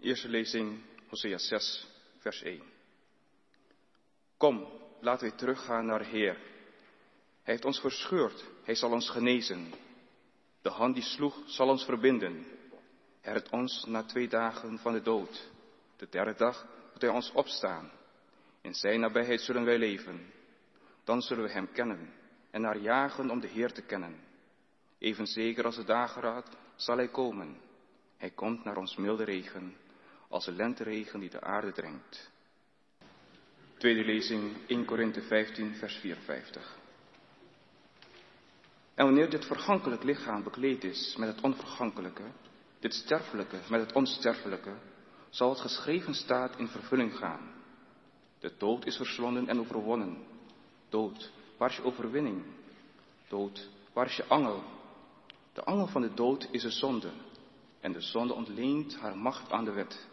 Eerste lezing, Hosea 6, vers 1. Kom, laten we teruggaan naar de Heer. Hij heeft ons verscheurd, hij zal ons genezen. De hand die sloeg zal ons verbinden. Hij ons na twee dagen van de dood. De derde dag moet hij ons opstaan. In zijn nabijheid zullen wij leven. Dan zullen we hem kennen en naar jagen om de Heer te kennen. Even zeker als de dageraad zal hij komen. Hij komt naar ons milde regen, als de lenteregen die de aarde drenkt. Tweede lezing 1 Korinthe 15 vers 54. En wanneer dit vergankelijk lichaam bekleed is met het onvergankelijke, dit sterfelijke met het onsterfelijke, zal het geschreven staat in vervulling gaan. De dood is verslonden en overwonnen. Dood, waar is je overwinning? Dood, waar is je angel? De angel van de dood is de zonde. En de zonde ontleent haar macht aan de wet.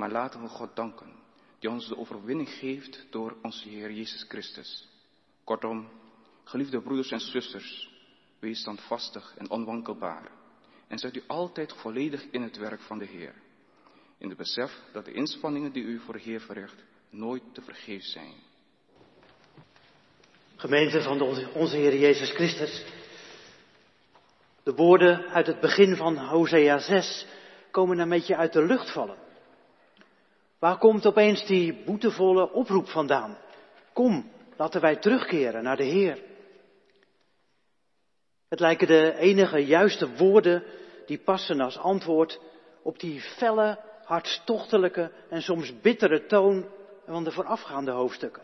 Maar laten we God danken, die ons de overwinning geeft door onze Heer Jezus Christus. Kortom, geliefde broeders en zusters, wees standvastig en onwankelbaar. En zet u altijd volledig in het werk van de Heer. In het besef dat de inspanningen die u voor de Heer verricht nooit te vergeef zijn. Gemeente van onze Heer Jezus Christus. De woorden uit het begin van Hosea 6 komen een beetje uit de lucht vallen. Waar komt opeens die boetevolle oproep vandaan? Kom, laten wij terugkeren naar de Heer. Het lijken de enige juiste woorden die passen als antwoord op die felle, hartstochtelijke en soms bittere toon van de voorafgaande hoofdstukken.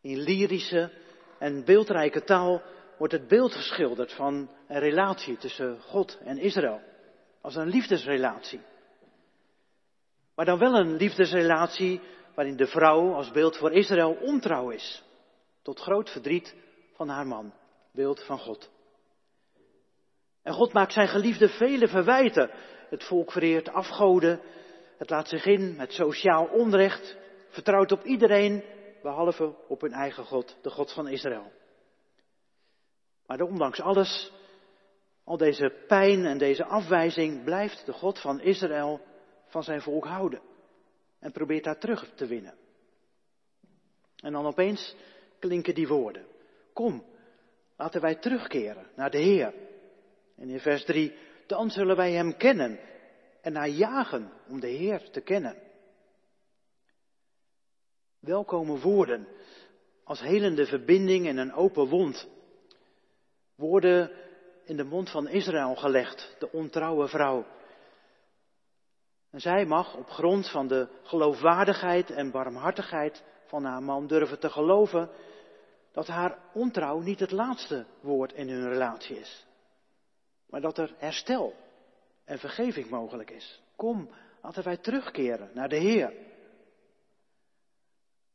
In lyrische en beeldrijke taal wordt het beeld geschilderd van een relatie tussen God en Israël. Als een liefdesrelatie. Maar dan wel een liefdesrelatie waarin de vrouw als beeld voor Israël ontrouw is. Tot groot verdriet van haar man, beeld van God. En God maakt zijn geliefde vele verwijten. Het volk vereert afgoden. Het laat zich in met sociaal onrecht. Vertrouwt op iedereen, behalve op hun eigen God, de God van Israël. Maar ondanks alles, al deze pijn en deze afwijzing, blijft de God van Israël van zijn volk houden. En probeert daar terug te winnen. En dan opeens klinken die woorden. Kom, laten wij terugkeren naar de Heer. En in vers 3, dan zullen wij Hem kennen en naar jagen om de Heer te kennen. Welkome woorden als helende verbinding en een open wond. Woorden in de mond van Israël gelegd, de ontrouwe vrouw. En zij mag op grond van de geloofwaardigheid en barmhartigheid van haar man durven te geloven dat haar ontrouw niet het laatste woord in hun relatie is. Maar dat er herstel en vergeving mogelijk is. Kom, laten wij terugkeren naar de Heer.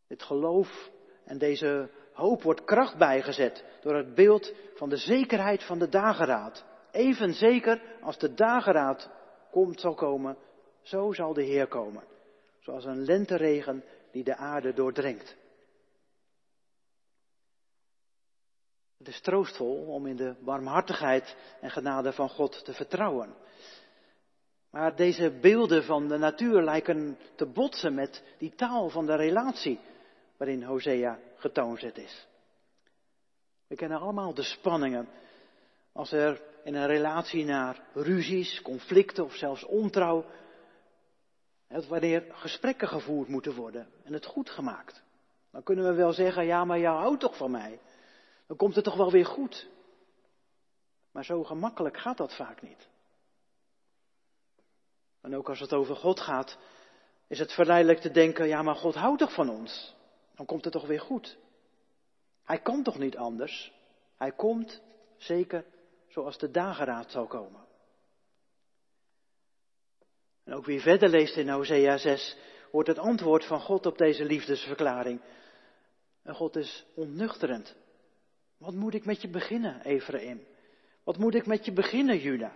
Dit geloof en deze hoop wordt kracht bijgezet door het beeld van de zekerheid van de dageraad. Even zeker als de dageraad komt, zal komen, zo zal de Heer komen. Zoals een lenteregen die de aarde doordrenkt. Het is troostvol om in de barmhartigheid en genade van God te vertrouwen. Maar deze beelden van de natuur lijken te botsen met die taal van de relatie waarin Hosea getoonzet is. We kennen allemaal de spanningen als er in een relatie naar ruzies, conflicten of zelfs ontrouw, wanneer gesprekken gevoerd moeten worden en het goed gemaakt. Dan kunnen we wel zeggen, ja maar jou houdt toch van mij. Dan komt het toch wel weer goed. Maar zo gemakkelijk gaat dat vaak niet. En ook als het over God gaat, is het verleidelijk te denken, ja maar God houdt toch van ons. Dan komt het toch weer goed. Hij kan toch niet anders? Hij komt zeker zoals de dageraad zal komen. En ook wie verder leest in Hosea 6, wordt het antwoord van God op deze liefdesverklaring. En God is onnuchterend. Wat moet ik met je beginnen, Ephraim? Wat moet ik met je beginnen, Juda?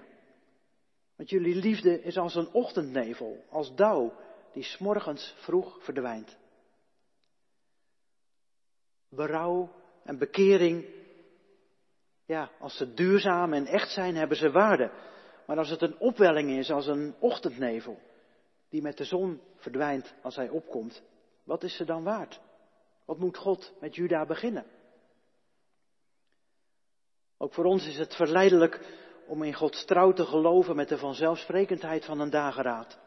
Want jullie liefde is als een ochtendnevel, als dauw die smorgens vroeg verdwijnt. Berouw en bekering, ja, als ze duurzaam en echt zijn, hebben ze waarde. Maar als het een opwelling is, als een ochtendnevel, die met de zon verdwijnt als hij opkomt, wat is ze dan waard? Wat moet God met Juda beginnen? Ook voor ons is het verleidelijk om in Gods trouw te geloven met de vanzelfsprekendheid van een dageraad.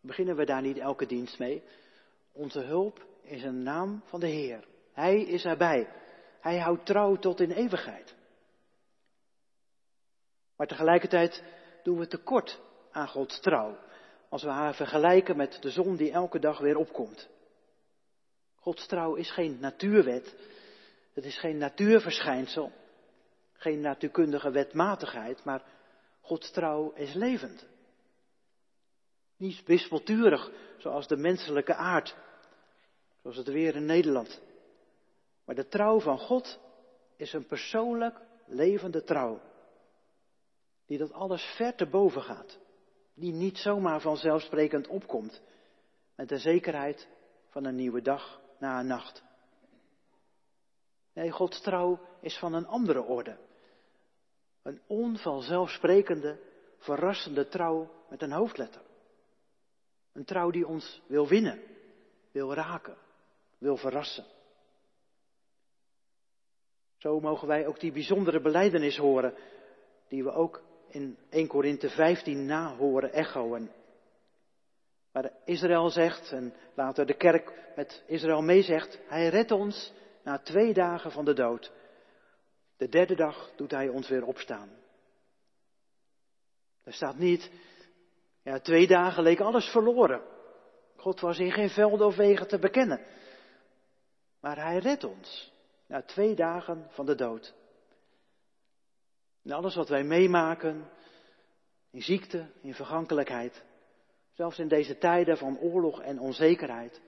Beginnen we daar niet elke dienst mee? Onze hulp is een naam van de Heer. Hij is erbij. Hij houdt trouw tot in eeuwigheid. Maar tegelijkertijd doen we tekort aan Gods trouw als we haar vergelijken met de zon die elke dag weer opkomt. Gods trouw is geen natuurwet, het is geen natuurverschijnsel, geen natuurkundige wetmatigheid, maar Gods trouw is levend. Niet wispelturig zoals de menselijke aard, zoals het weer in Nederland. Maar de trouw van God is een persoonlijk levende trouw. Die dat alles ver te boven gaat. Die niet zomaar vanzelfsprekend opkomt. Met de zekerheid van een nieuwe dag na een nacht. Nee, Gods trouw is van een andere orde. Een onvanzelfsprekende, verrassende trouw met een hoofdletter. Een trouw die ons wil winnen, wil raken, wil verrassen. Zo mogen wij ook die bijzondere beleidenis horen, die we ook in 1 Korinthe 15 na horen echoen. Waar Israël zegt, en later de kerk met Israël meezegt, hij redt ons na twee dagen van de dood. De derde dag doet hij ons weer opstaan. Er staat niet, ja, twee dagen leek alles verloren. God was in geen velden of wegen te bekennen. Maar hij redt ons na twee dagen van de dood. En alles wat wij meemaken, in ziekte, in vergankelijkheid, zelfs in deze tijden van oorlog en onzekerheid,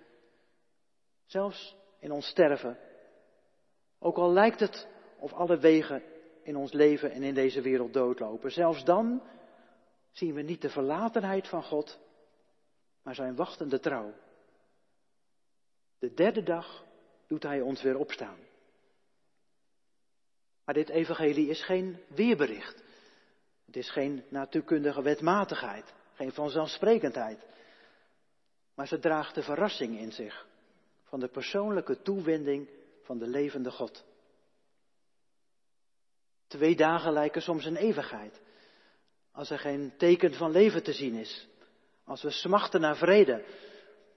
zelfs in ons sterven, ook al lijkt het of alle wegen in ons leven en in deze wereld doodlopen, zelfs dan zien we niet de verlatenheid van God, maar zijn wachtende trouw. De derde dag doet Hij ons weer opstaan. Maar dit evangelie is geen weerbericht. Het is geen natuurkundige wetmatigheid, geen vanzelfsprekendheid. Maar ze draagt de verrassing in zich van de persoonlijke toewending van de levende God. Twee dagen lijken soms een eeuwigheid. Als er geen teken van leven te zien is. Als we smachten naar vrede.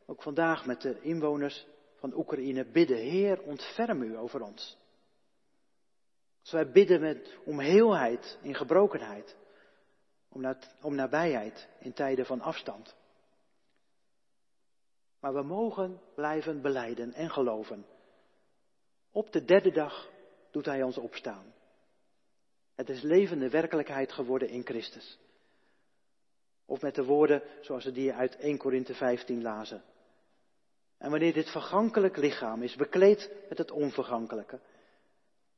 Ook vandaag met de inwoners van Oekraïne bidden. Heer, ontferm u over ons. Als wij bidden met, om heelheid in gebrokenheid. Om, om nabijheid in tijden van afstand. Maar we mogen blijven beleiden en geloven. Op de derde dag doet Hij ons opstaan. Het is levende werkelijkheid geworden in Christus. Of met de woorden zoals we die uit 1 Korinthe 15 lazen. En wanneer dit vergankelijk lichaam is bekleed met het onvergankelijke,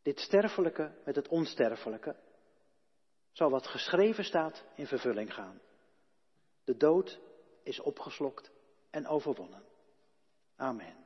dit sterfelijke met het onsterfelijke, zal wat geschreven staat in vervulling gaan. De dood is opgeslokt en overwonnen. Amen.